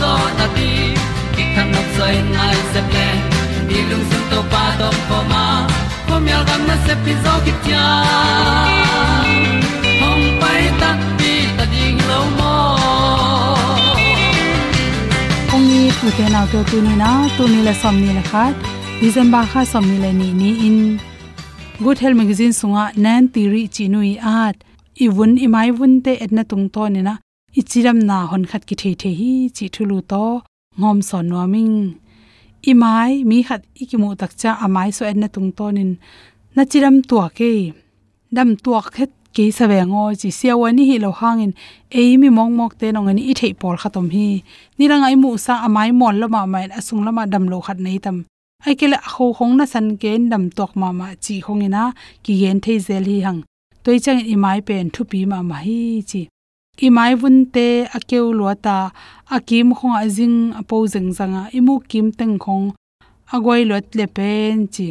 zo na ti ki kan nok sai nai se ple ni lung sun to pa to pa ma. Ko myal gam na se pi zo ki tia hom pai ta ti ta ding lo mo ong ni tu te na to tu ni na tu ni le som ni le khat dizen ba kha som ni le ni ni in. Good health magazine sunga nan tiri chinui at i wun i mai wun te etna tung to ni na ichiram na hon khat ki the the hi chi thulu to ngom son noming imai, mi khat ikimu takcha amai so etna tung to nin. Na chiram tua ke. Dam tuak het ke sawengo chi siawani hi lo hangin. Eimi mong mok te nong ani i thei por khatom hi. Niranga mu sa amai mon lama mai asung lama dam lo khat nei tam. Ai kele kho khong na san ken dam tok ma ma chi khongina ki gen thei zel hi hang. Toi chang i mai pen thu pi ma ma hi chi i mai vun te akeu lo ta akim khong azing apo zeng zanga, imu kim teng khong agoi lot le pen chi.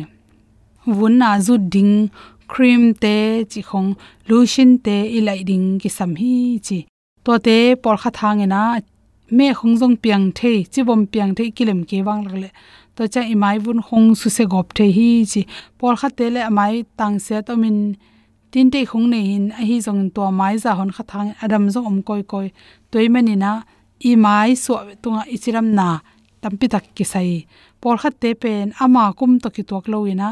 Vun na zu ding, cream te chi khong, lotion te ilai ding ki sam hi chi. To te por kha thang na me khong jong piang the, chi bom piang the kilem ke wang lagle to cha imai vun khong su se gop the hi chi. Por kha te le amai tang se to min tin te khong nei hin a hi zong to mai za hon kha thang adam zo om koi koi. Toy mani na, i mai so tunga ichiram na, tampi tak ki sai. Por khat te pen, ama kum to ki tok lo ina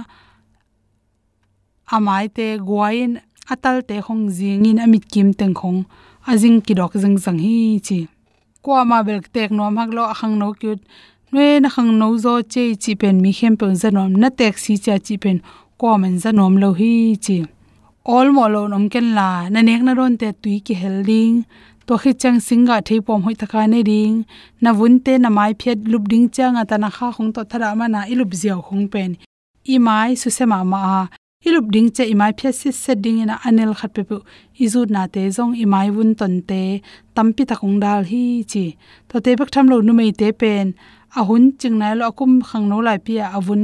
amai te guain atal te khong in amit kim teng khong. Ajing ki dok jing jang hi chi. Kwa ma bel tek nom hak lo khang no kyut. Nwe na khang no zo che chi pen mi khem pe zanom na tek si cha chi pen ko men zanom lo hi chi all mo lo nom ken la, na nek na ron te tui ki helding to khi chang singa thei pom hoi thaka ne ding. Na vun te na mai phet lup ding chang ata na kha khong to thara ma na ilup ziaw khong pen. I mai su se ma ma ilup ding che i mai phet si se ding ina anel khat pe pu. Izu na te zong i mai vun ton te. Tampi ta khong dal hi chi. To te bak tham lo nu mei te pen. A hun ching na lo akum khang no lai pia avun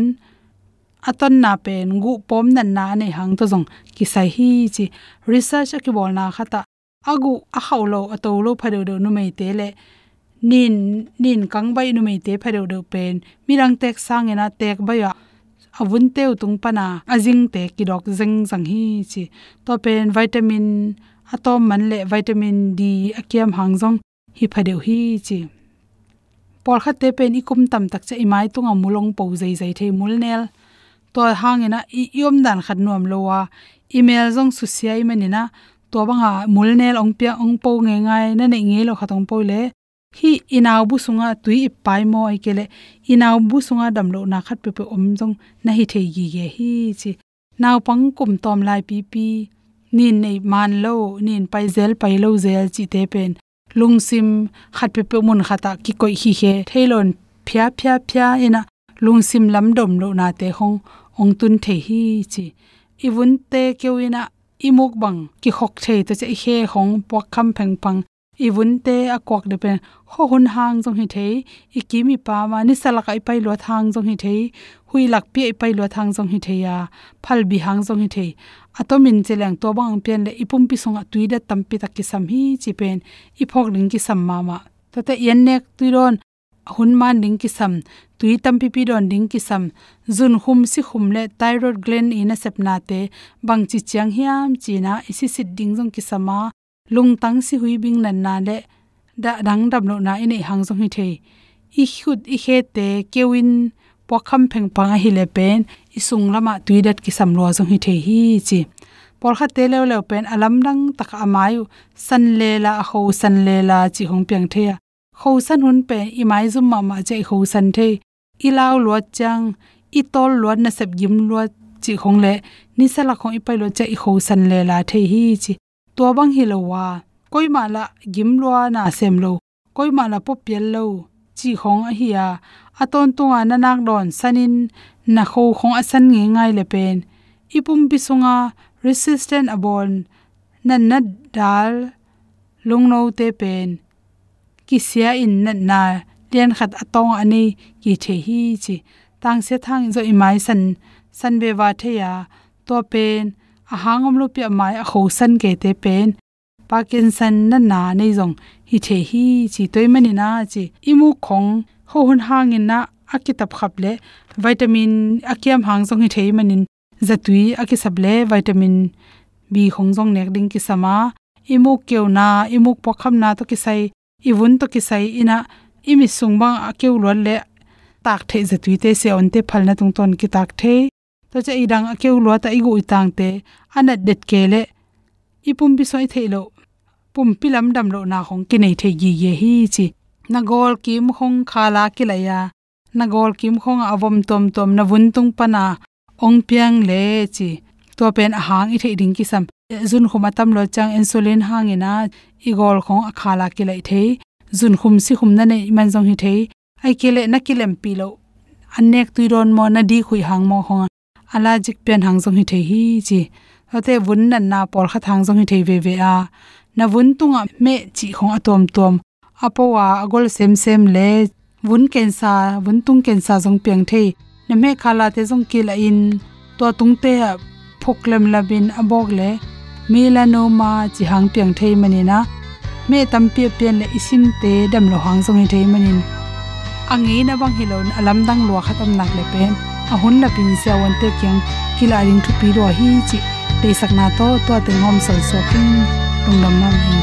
aton na pen gu pom nan na ne hang to zong ki sai hi chi research ki bol na khata agu a haulo atolo phadeu do nu mai te le nin nin kang bai nu mai te phadeu do pen. Mirang tek sang ena tek baya avun teu tung pana ajing te ki dok zeng zang hi chi. To pen vitamin, atom man le vitamin d akiam hang jong hi phadeu hi chi. Por kha te pen ikum tam tak cha imai tunga mulong pau zai zai the mulnel to hangena i yom dan khat nuam lowa email jong su siai manina to banga mulnel ong pia ong po nge ngai, na ne nge lo khatong po le. Hi inaw bu sunga tui ipai mo ai kele inaw bu sunga dam lo na khat pe pe om jong na hi thei gi ge hi chi. Naw pang kum tom lai pi pi. Nin nei man lo, nin pai zel pai lo zel chi te pen. Lungsim khat pe pe mun khata ki koi hi he. Thailon phya phya phya ina lungsim lam dom lo na te hong ong tun the hi chi. Iwun te kewina imuk bang ki khok the te che he hong pok kham pheng pang iwun te akok de pen ho hun hang jong hi the. Ikimi pa ma ni sala kai pai lo thang jong hi the. Hui lak pi pai lo thang jong hi the ya. Phal bi hang jong hi the. Atomin chelang to bang pen le ipum pi songa tuida tampi tak ki sam hi chi pen. Iphok ring ki sam ma ma. Ta te yen nek tuiron hun man ding ki sam tui tam pi don ding ki sam zun hum si khum le thyroid gland ina sepna te bang chi chiang hiam china isi sit ding jong ki sama lung tang si hui bing nan na le, da dang dam lo na ine hang jong hi the. I khut i he te, kewin, pokham pheng panga hi le pen, isung lama tuidat ki sam lo jong hi the hi chi. Por kha te le le pen alam dang tak amayu, san le la ho san le la chi hong piang the ya ho san hun pe, i mai zum ma ma che ho san the. I law lo chang, i tol lo na sep yim lo chi khong le. Ni sala khong i pai lo che i ho san le la the hi chi. To bang hi lo wa. Koi ma la gim lo na sem lo. Koi ma la po pel lo. Chi khong a hi ya aton tunga nanak don sanin, na kho khong asan nge ngai le pen. Ipum bisunga resistant abon nan na dal lungno te pen ki sia in na na lian khat atong ani ki the hi chi. Tang se thang zo imai san san be wa the ya, to pen a hangom lu pi mai a kho san ke te pen. Parkinson na na nei zong, hi the hi chi toy mani na chi. Imu khong ho hun hangin na akitap khaple vitamin akiam hang zong hi thei manin zatui akisap le vitamin b khong zong nek ding ki sama. Imuk keu na imuk pokham na to ki sai iwun to ki sai ina imi sungba akeu lol le tak the zatui te se on te phalna tung ton ki tak the. To cha idang akeu lo ta igu itang te ana det ke le ipum bi soi theilo pum pilam dam lo na khong ki nei thei gi ye hi chi. Na gol kim khong khala ki la ya. Na gol kim khong avom tom tom na vun tung pana ong piang le chi. To pen a hang i thei ding ki sam zun khuma tam lo chang insulin hangina igol khong akhala ki lai the zun khum si khum na ne man jong hi the ai ke na kilem pi lo anek tuiron mo na di khui hang mo hong ala jik pen hang jong hi the hi chi. Ate vun nan na por kha thang jong hi the ve ve a. Na vun tunga me chi khong atom tom apowa agol sem sem le. Vun kensa, vun tung kensa jong peng the na me khala te jong kila in. To tung te phoklem labin abok le melanoma chi hang piang thei manina me tam pi pian le isin te dam lo hang zong thei manin. Angi na bang hilon alam dang lo khatam nak le pen. A hun la pin se wan te kyang. Kila ring thu pi ro hi chi te sakna to to te ngom sol so king lung lam ma mi.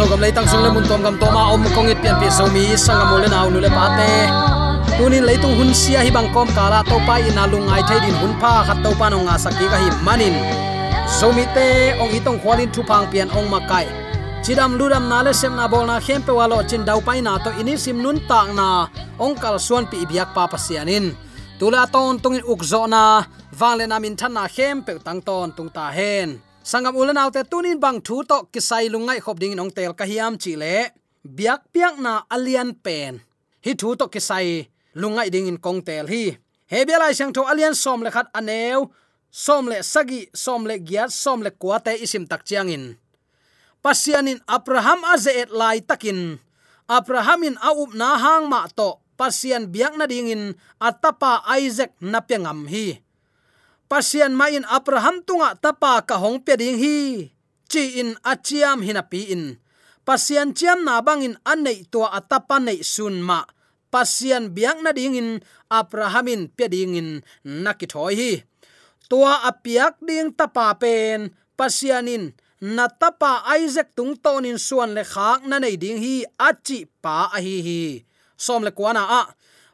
Zo gam lei tang sung le mun tom gam toma om kong it pian pi so mi sanga mo le nau nu le pa te tunin leitung hun sia hi bang kom kala to pa lung ai thai din hun pha. Khat to pa no nga saki ka hi manin so mi te ong itong khwalin thu phang pian ong makai chidam ludam na le sem na bol na khem pe walo chin dau pai na to ini sim nun tak na ong kal suan pi biak pa pasianin tula ton tungin ukzo na le na min than na khem pe tang ton tung ta hen sangam ulan autte tunin bang thu to kisai lungai khop ding nong tel ka hiam chi le. Biak piak na alian pen. Hi thu to kisai lungai ding in kong tel hi. He belai sang tho alian som le khat aneu. Som le sagi, som le giat, som le kwate isim tak chiang in. Pasianin abraham azeet lai takin. Abrahamin aup na hang ma to. Pasian biak na ding in atapa isaac na pengam hi pasian ma in abraham tunga tapa ka hong pe ding hi. Chi in achiam hinapi in. Pasian chiam na bangin anei to atapa nei sun ma. Pasian biang na ding in abrahamin pe ding in nakithoi hi. Tua apiak ding tapa pen. Pasianin na tapa isaac tung tonin suan le khak na nei ding hi achi pa a hi hi. Som le kwana a.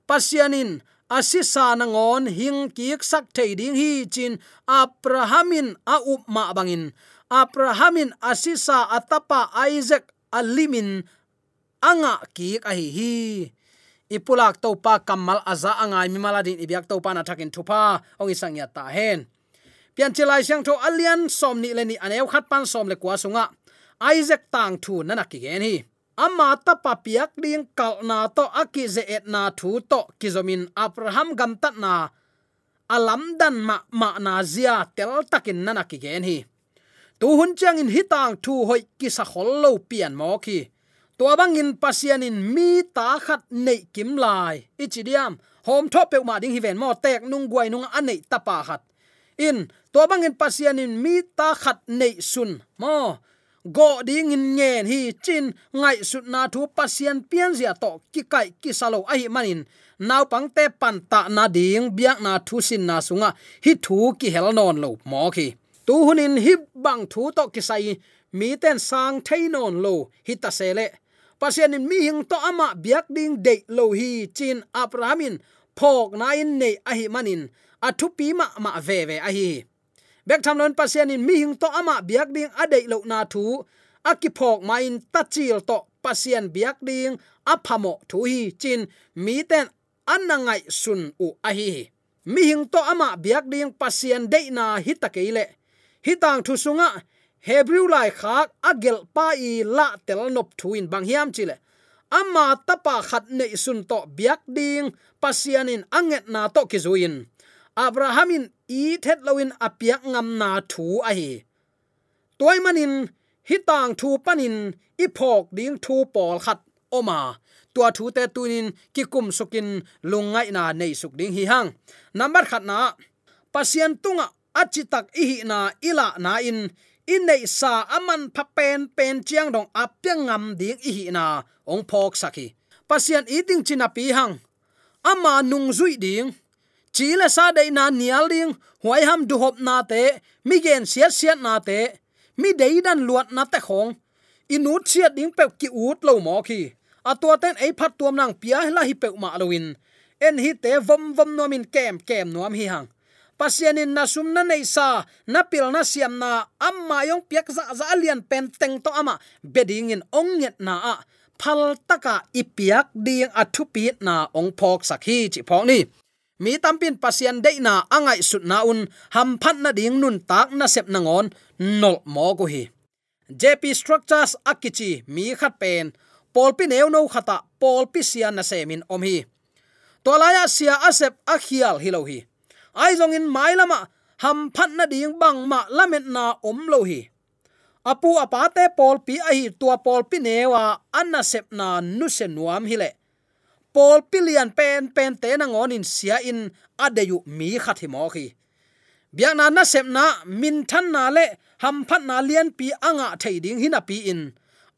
Pasianin asisa na ngon hing kiek sak thei ding hi chin abrahamin a up ma bangin. Abrahamin asisa atapa isaac alimin anga kiek a hi hi. Ipulak to pa kamal aza angai mi maladin ibyak to pa na thakin thupa. Ong isang ya ta hen. Pian chilai siang tho alian som ni le ni aneu khat pan som le kwa sunga. Isaac tang thu nana ki gen hi ama ta pa ding kal na to aki ze et na thu to kizomin abraham gam tat na. Alam dan ma ma na zia tel takin nana ki gen hi. Tu hun chang in hitang thu hoi ki sa khol lo pian mo ki, to bang in pasian in mi ta khat nei kim lai. Ichidiam hom thop pe ma ding hi ven mo tek nung guai nung anei tapa khat. In to bang in pasian in mi ta khat nei sun mo go ding in ngen hi chin ngai sut na thu pasien pian zia to, ki kai ki salo ai manin. Naw pang te pan ta na ding, biak na thu sin na sunga, hi thu ki hel non lo mo khi. Tu hunin hi bang thu to ki sai, mi ten sang thei non lo, hi ta se le. Pasian in mi hing to ama biak ding de lo hi chin abrahamin, phok na in nei a hi manin. A pi ma ma ve ve a hi bek tham lon pasian in mi hing to ama biak ding adei lo na thu. Akiphok main tachil to pasian biak ding aphamo thu hi chin. Mi ten anangai sun u ahi mi hing to ama biak ding pasian de na hitakele hitang thu sunga. Hebrew lai khak agel pa i la tel nop thuin bang hiam chile ama tapa khat nei sun to biak ding pasianin anget na to kizuin abrahamin i thet lawin apiak ngam na thu a hi. Toy manin hitang thu panin i phok ding thu pol khat oma. Tua thu te tunin ki kum sukin lungai na nei suk ding hi hang. Number khat na, Pasien tunga achitak i hi na ila na in in nei sa aman pha pen pen chiang dong apyang ngam ding i hi na, ong phok saki Pasien eating china pi hang, ama nung zui ding chỉ là sa dei na nial ding huai ham du hop na te mi gen siat siat na te mi dei dan luat na te khong inut siat ding pe ki ut lo mo khi a à, tua ten ei phat tuam nang pia la hi pe ma loin en hi te vom vom no min kem kem nuam hi hang pasianin na sum na nei sa na pil na siam na amma yong piak za dạ za dạ lian pen teng to ama à. beding in ong net na a phal taka ipiak ding athu à pi na ong phok sakhi chi phok ni mi tampin pasian de na angai sut na un, ham phat na ding nun tak na sep na ngon, nol mo ko hi. Jp structures akichi, mi khat pen. Polpi neu no khata polpi sian na semin om hi. Tolaya sia asep akhial hilo hi ai zong in mailama ham phat na ding bang ma lamet na om lo hi. Apu apate polpi ahi tua polpi newa anna sep na nu se nuam hile pol pilian pen pen te na ngon in sia in adeyu mi khat hi mo khi. Biak na na sep na min than na le, ham phat na lian pi anga thei ding hina pi in.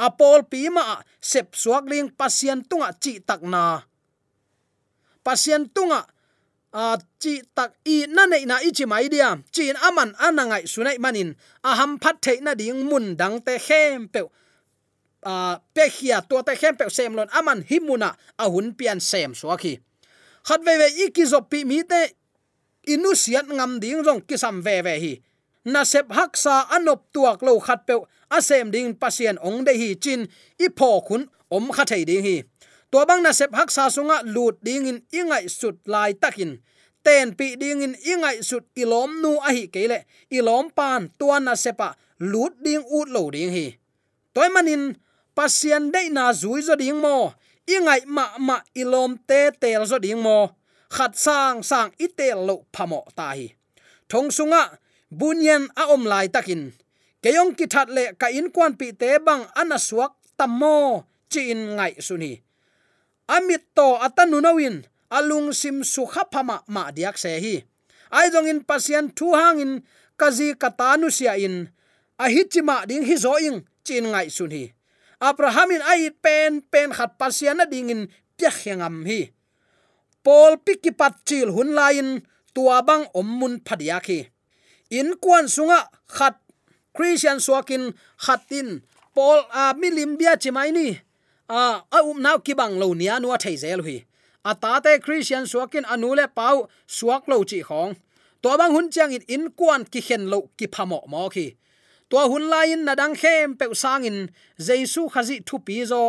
Apol pi ma sep suak ling pasien tunga chi tak na. Pasien tunga, a chi tak i na nei na i chi mai dia. Chin aman anangai sunai manin. A ham phat thei na ding mun dang te khem pe pe khia to te khem pe sem lon aman himuna, a hun pian sem so khi. Khat ve ve ikizop pi mi te, inu siat ngam ding rong kisam ve ve hi. Na sep hak sa anop tuak lo khat pe asem ding pasien ong de hi chin, i pho khun om kha thei ding hi. To bang na sep hak sa sunga lut ding in ingai sut lai takin. Ten pi ding in ingai sut ilom nu a hi kele ilom pan tuan na sepa lut ding ut lo ding hi. Toy manin pasian de na zui zo ding mo ingai ma ma ilom te tel zo ding mo khat sang sang itel lo phamo ta hi. Thong sunga bunyan a om lai takin keyong ki that le ka in kwan pi te bang ana suak tammo chin ngai suni amit to atanunawin alung sim su khapama ma diak se hi. Ai jong in pasien thu hang in kazi katanu sia in. A hichima ding hi zo ing chin ngai sun hi abraham in ai pen pen khat pasian ding in pya khengam hi pol pikipat chil hun lain tua bang om mun phadia khi in kwan sunga khat christian swakin khatin pol a milim bia chimai ni a a um naw ki bang lo nia nu a thei zel hui a ta te christian swakin anule pau suak lo chi khong to bang hun chang in in kwan ki khen lo ki phamo mo khi to hun lain na dang khem pe sangin jesu khazi thu pi zo,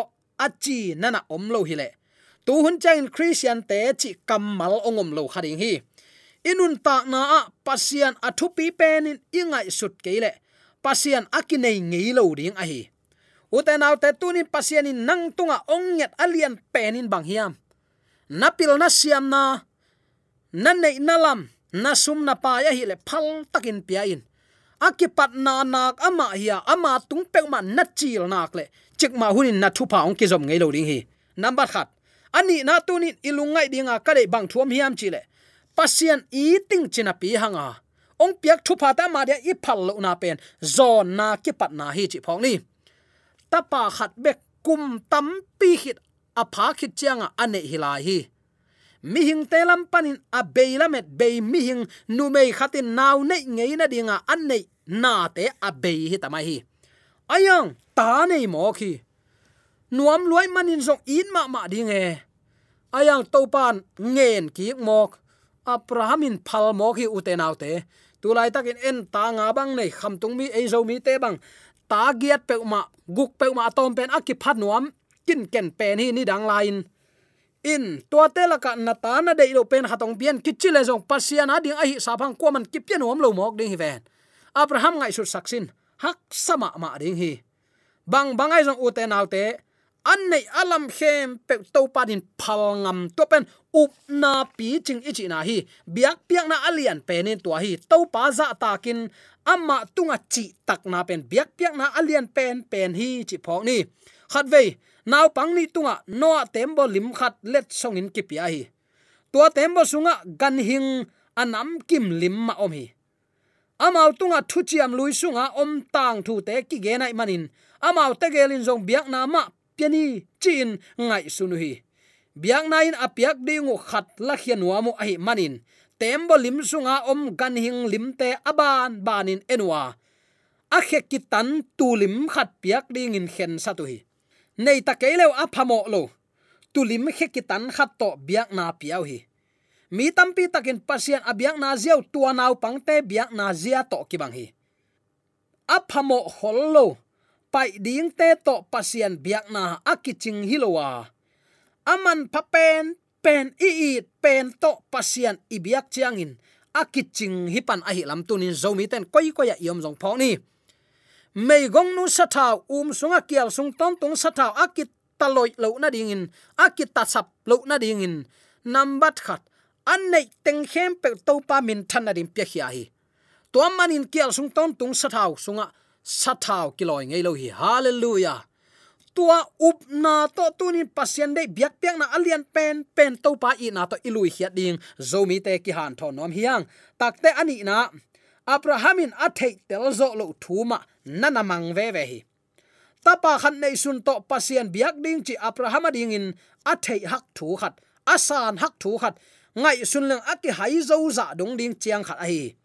achi nana om lo hile tu hun chang in christian te chi kamal ongom lo kharing hi. Inun ta na a, pasian athu pi pen in ingai sut keile pasian akinei ngei lo ding a hi. Uten autte tunin pasianin nang tunga onget alian penin bang hiam. Napil na siam na na nei nalam na sum na pa ya hi le phal takin pia in akipat na nak ama hiya ama tung pe ma na chil nak le. Chik ma hunin na thu pa ong ki zom ngei lo ding hi. Number khat. Ani na tu ni ilungai dinga kale bang thuam hiam chi le. Pasien eating china pi hanga. Ong piak thu pa ta ma dia i phal lo na pen. Zon na ki pat na hi chi phong ni. Tapa khat bek kum tam pi hit a pha khit chianga ane hilai hi mi hing telam panin a beilamet be mi hing nu mei khatin naw nei ngei na dinga an nei na te a bei hi tamai hi. Ayang, ta nei mo khi. Nuam luai manin zong in ma ma ding e. Ayang, topan ngen ki mok. Abrahamin phal mo khi uten autte tulai takin en ta nga bang nei kham tung mi ei zo mi te bang. Ta giat pe ma guk pe ma tom pen akip phat nuam, kin ken pen hi ni dang lain in. Tua te la ka na ta na dei lo pen hatong pian kichi le jong pasian ding a hi sa phang ko man ki pian om lo mok ding hi ven. Abraham ngai su saksin hak sama ma ding hi. Bang bangai jong uten te nau an nei alam khem pe to padin phal ngam to pen up na pi ching ichi na hi. Biak piak na alian penin tua hi. To pa za takin amma tunga chi tak na pen. Biak piak na alian pen pen hi chi phok ni. Khat vei naw pang ni tunga no tembo lim khat let song in ki pia hi. Tua tembo sunga, gan hing, anam kim lim ma om hi. Amau tunga thu chiam lui sunga, om tang thu te ki ge nai manin. Amau te gelin zong biak na ma piani chin ngai sunu hi. Biak na in apiak dingu khat la khianwa mu ai manin. Tembo lim sunga, om gan hing lim te aban banin enwa. A khek ki tan tu lim khat piak ding in khen sa tu hi nei ta ke leo a phamo lo. Tulim khe ki tan khat to biak na piau hi. Mi tampi takin pasian abiak na ziau tua nau pangte biak na zia to ki bang hi. A phamo hollo pai ding te to pasien biak na akiching hilowa aman papen pen i i, pen to pasian ibiak chiangin akiching hipan ahi lam tunin zomi ten koi koya yom jong phok ni mei gong nu sa thao um sunga kial sung ton tung sa thao akit taloi lo na ding in, akit ta sap lo na ding in. Number khat, an nei teng khem pe to pa min than na dim pe khia hi. To man in kial sung ton tung sa thao sunga sa thao kiloi ngei lo hi. Hallelujah. Tua up na to tunin pasien dei biak piak na alian pen pen to pa i na to ilui hiat ding. Zomi te ki han thon nom hiang. Takte ani na abrahamin athei tel zo lo thuma, nana mang ve ve hi. Tapa khan nei sun to pasien biak ding chi abraham ding in, athei hak thu khat, asan hak thu khat, ngai sun leng aki hai zo za dong ding chiang khat ai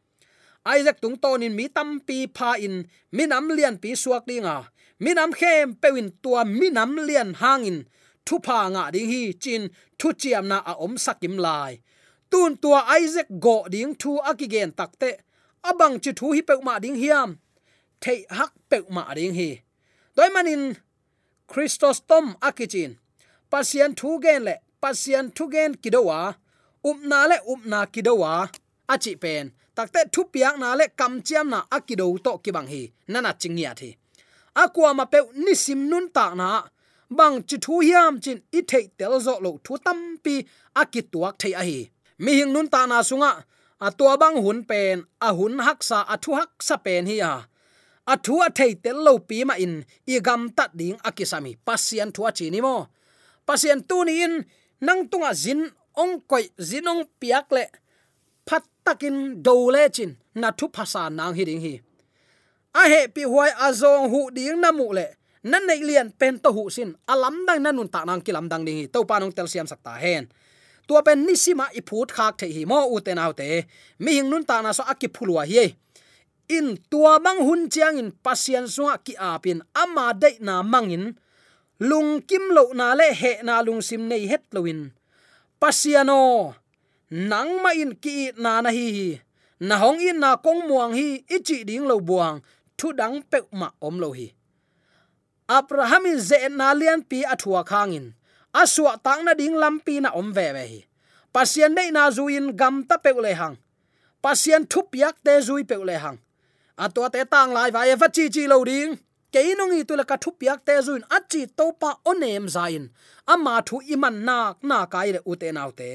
Isaac tung ton in mi tam pi pha in, mi nam lian pi suak dinga mi nam khem pewin tua, mi nam lian hangin thu pha nga ding hi, chin thu chiam na a om sakim lai. Tun tua Isaac go ding thu akigen takte abang chi thu hi pe ma ding hiam. Thei hak pe ma ding hi. Doi manin, christos tom akichin. Pasian thu gen le pasian thu gen kidowa. Upna le upna kidowa. Achi pen. Takte thu piak na le kam chiam na akido to ki bang hi. Nana chingia thi. Akwa ma pe nisim nun ta na. Bang chi thu hiam chin i thei tel zo lo thu tam pi akituak thei a hi. Mi hing nun ta na sunga a tua bang hun pen, a hun hak sa, a thu hak sa pen hi a. A thu a thei tel lo pi ma in, i gam tat ding akisami pasian thu a chi ni mo. Pasian tu ni in, nang tunga zin, ong koi zinong piak le, phat takin do le chin, na thu phasa nang hi ding hi. A he pi huai a zong hu ding na mu le nan nei lian pen to hu sin alam dang nanun ta nang kilam dang ding hi. To pa nong tel siam sakta hen tua pen nisima i phut khak the hi mo u te nau te. Mi hing nun ta na so aki phulwa hi in tua mang hun chiang in pasian so ki apin ama de na mangin lung kim lo na le he na lung sim nei het loin pasiano, nang ma in ki na na hi na hong in na kong muang hi ichi ding lo buang. Thu dang pe ma om lo hi. Abraham in ze na lian pi athua khangin aswa tang na ding lampi na om ve ve hi. Pasien nei na zuin gam ta pe le hang. Pasien thup yak te zui pe le hang. Atwa te tang lai vai e va chi chi lo ding. Keinongi tu la ka thup yak te zuin achi topa onem zain. Ama thu iman nak na kai le ute naute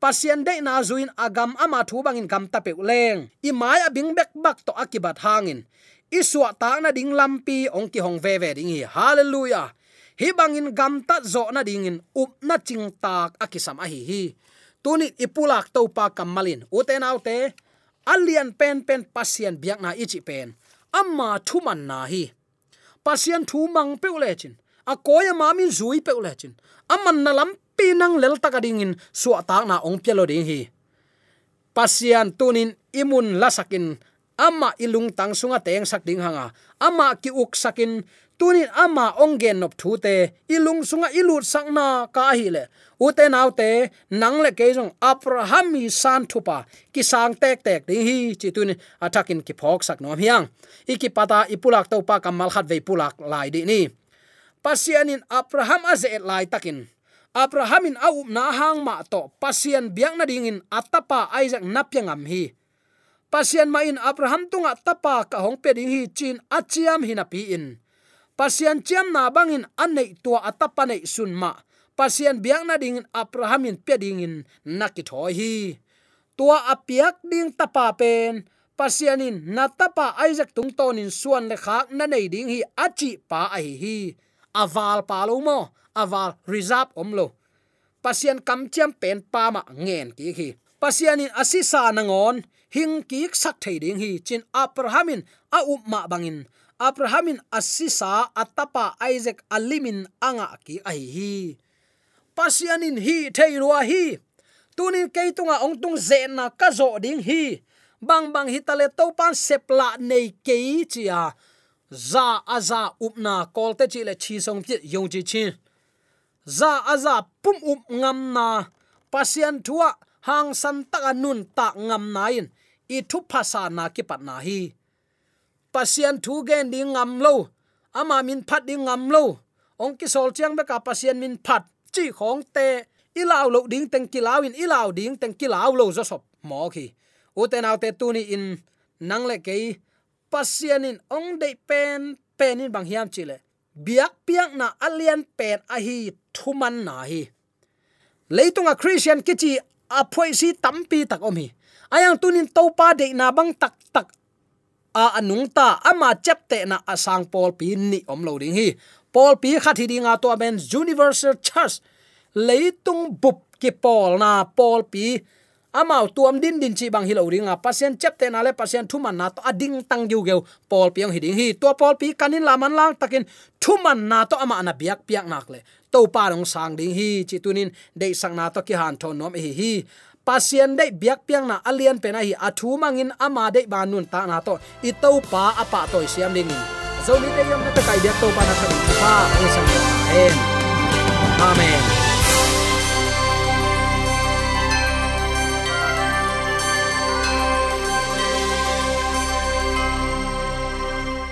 pasien de na zuin agam ama thu bangin gam ta pe leng. I mai abing bek bak to akibat hangin. Iswa ta na ding lampi ong ki hong ve ve ding hi. Hallelujah! Hi bangin gam ta zo na ding in up na ching tak akisam a hi hi. Tuni ipulak to pa kamalin uten autte alian pen pen pasien biak na ichi pen. Amma thuman na hi. Pasien thu mang pe ulechin a koya mamin zui pe ulechin amman na lam pi nang lel takading in suwa tak na ong pelo ding hi. Pasian tunin imun lasakin. Ama ilung tang sunga teng sak ding hanga. Ama ki uk sakin tunin ama ongen nop thu te ilung sunga ilut sakna ka hi le. Ute naute nang le ke jong abraham mi san thupa ki sang tek tek ding hi, chi tunin atakin ki phok sak nom hiang. Iki pata ipulak to pa kamal khat ve pulak lai di ni. Pasianin abraham aze lai takin. Abrahamin au na hang ma to pasian biang na dingin atapa isaac napyangam hi. Pasian ma in abraham tunga tapa ka hong pe ding hi, chin achiam hinapi in pasian chiam na bangin anei tua atapa nei sun ma. Pasian biang na ding abrahamin pe ding in nakit hoi hi. Tua apiak ding tapa pen. Pasianin na tapa isaac tung tonin suan le khak na nei ding hi achi pa ai hi. Aval pa lo mo. Aval reserve om lo. Pasian kam chiam pen pa ma ngen ki hi. Pasianin asisa nangon hing ki sak thei ding hi. Chin abrahamin a up ma bangin abrahamin asisa atapa isaac alimin anga ki ai hi. Pasianin hi theirua hi. Tunin keitunga ongtung ze na ka zo ding hi. Bang bang hitale to pan sepla nei ke chia. Za aza upna kolte chi le chi song pi yong chi chi. Za aza pum up ngam na. Pasian thua hang san ta nun ta ngam nain i thu phasa na ki pat na hi pasian thu gen ding ngam lo. Ama min phat ding ngam lo. Ong ki sol chiang be ka pasian min phat. Chi khong te ilaw lo ding teng kilaw in ilaw ding teng kilaw lo zo sop. Mo khi. U te naw te tu ni in, nang le ke pasian in ong de pen pen in bang hiam chile biak piak na alian pen a hi, thuman na hi. Leitunga christian kichi a phoi si tampi tak omi ayang tunin topa de na bang tak tak a anung ta, ama chapte na asang pol pi ni om lo ding hi. Pol pi khat hi dinga to ben universal church. Leitung bup ki pol na pol pi. Amao tuam din din chi bang hilo ringa pasien chapte na le pasien thuman na to ading tang yu geu. Pol piang hiding hi to pol pi kanin laman lang takin thuman na to ama na biak piak nak le. To pa rong sang ding hi chi tunin de sang na to ki han thon nom e hi hi pasien dei biak piang na alian pe na hi athu mangin ama dei banun ta na to. I to pa apa to siam ding zo ni te yom na ta kai biak to pa na ta pa ong sang amen. Amen.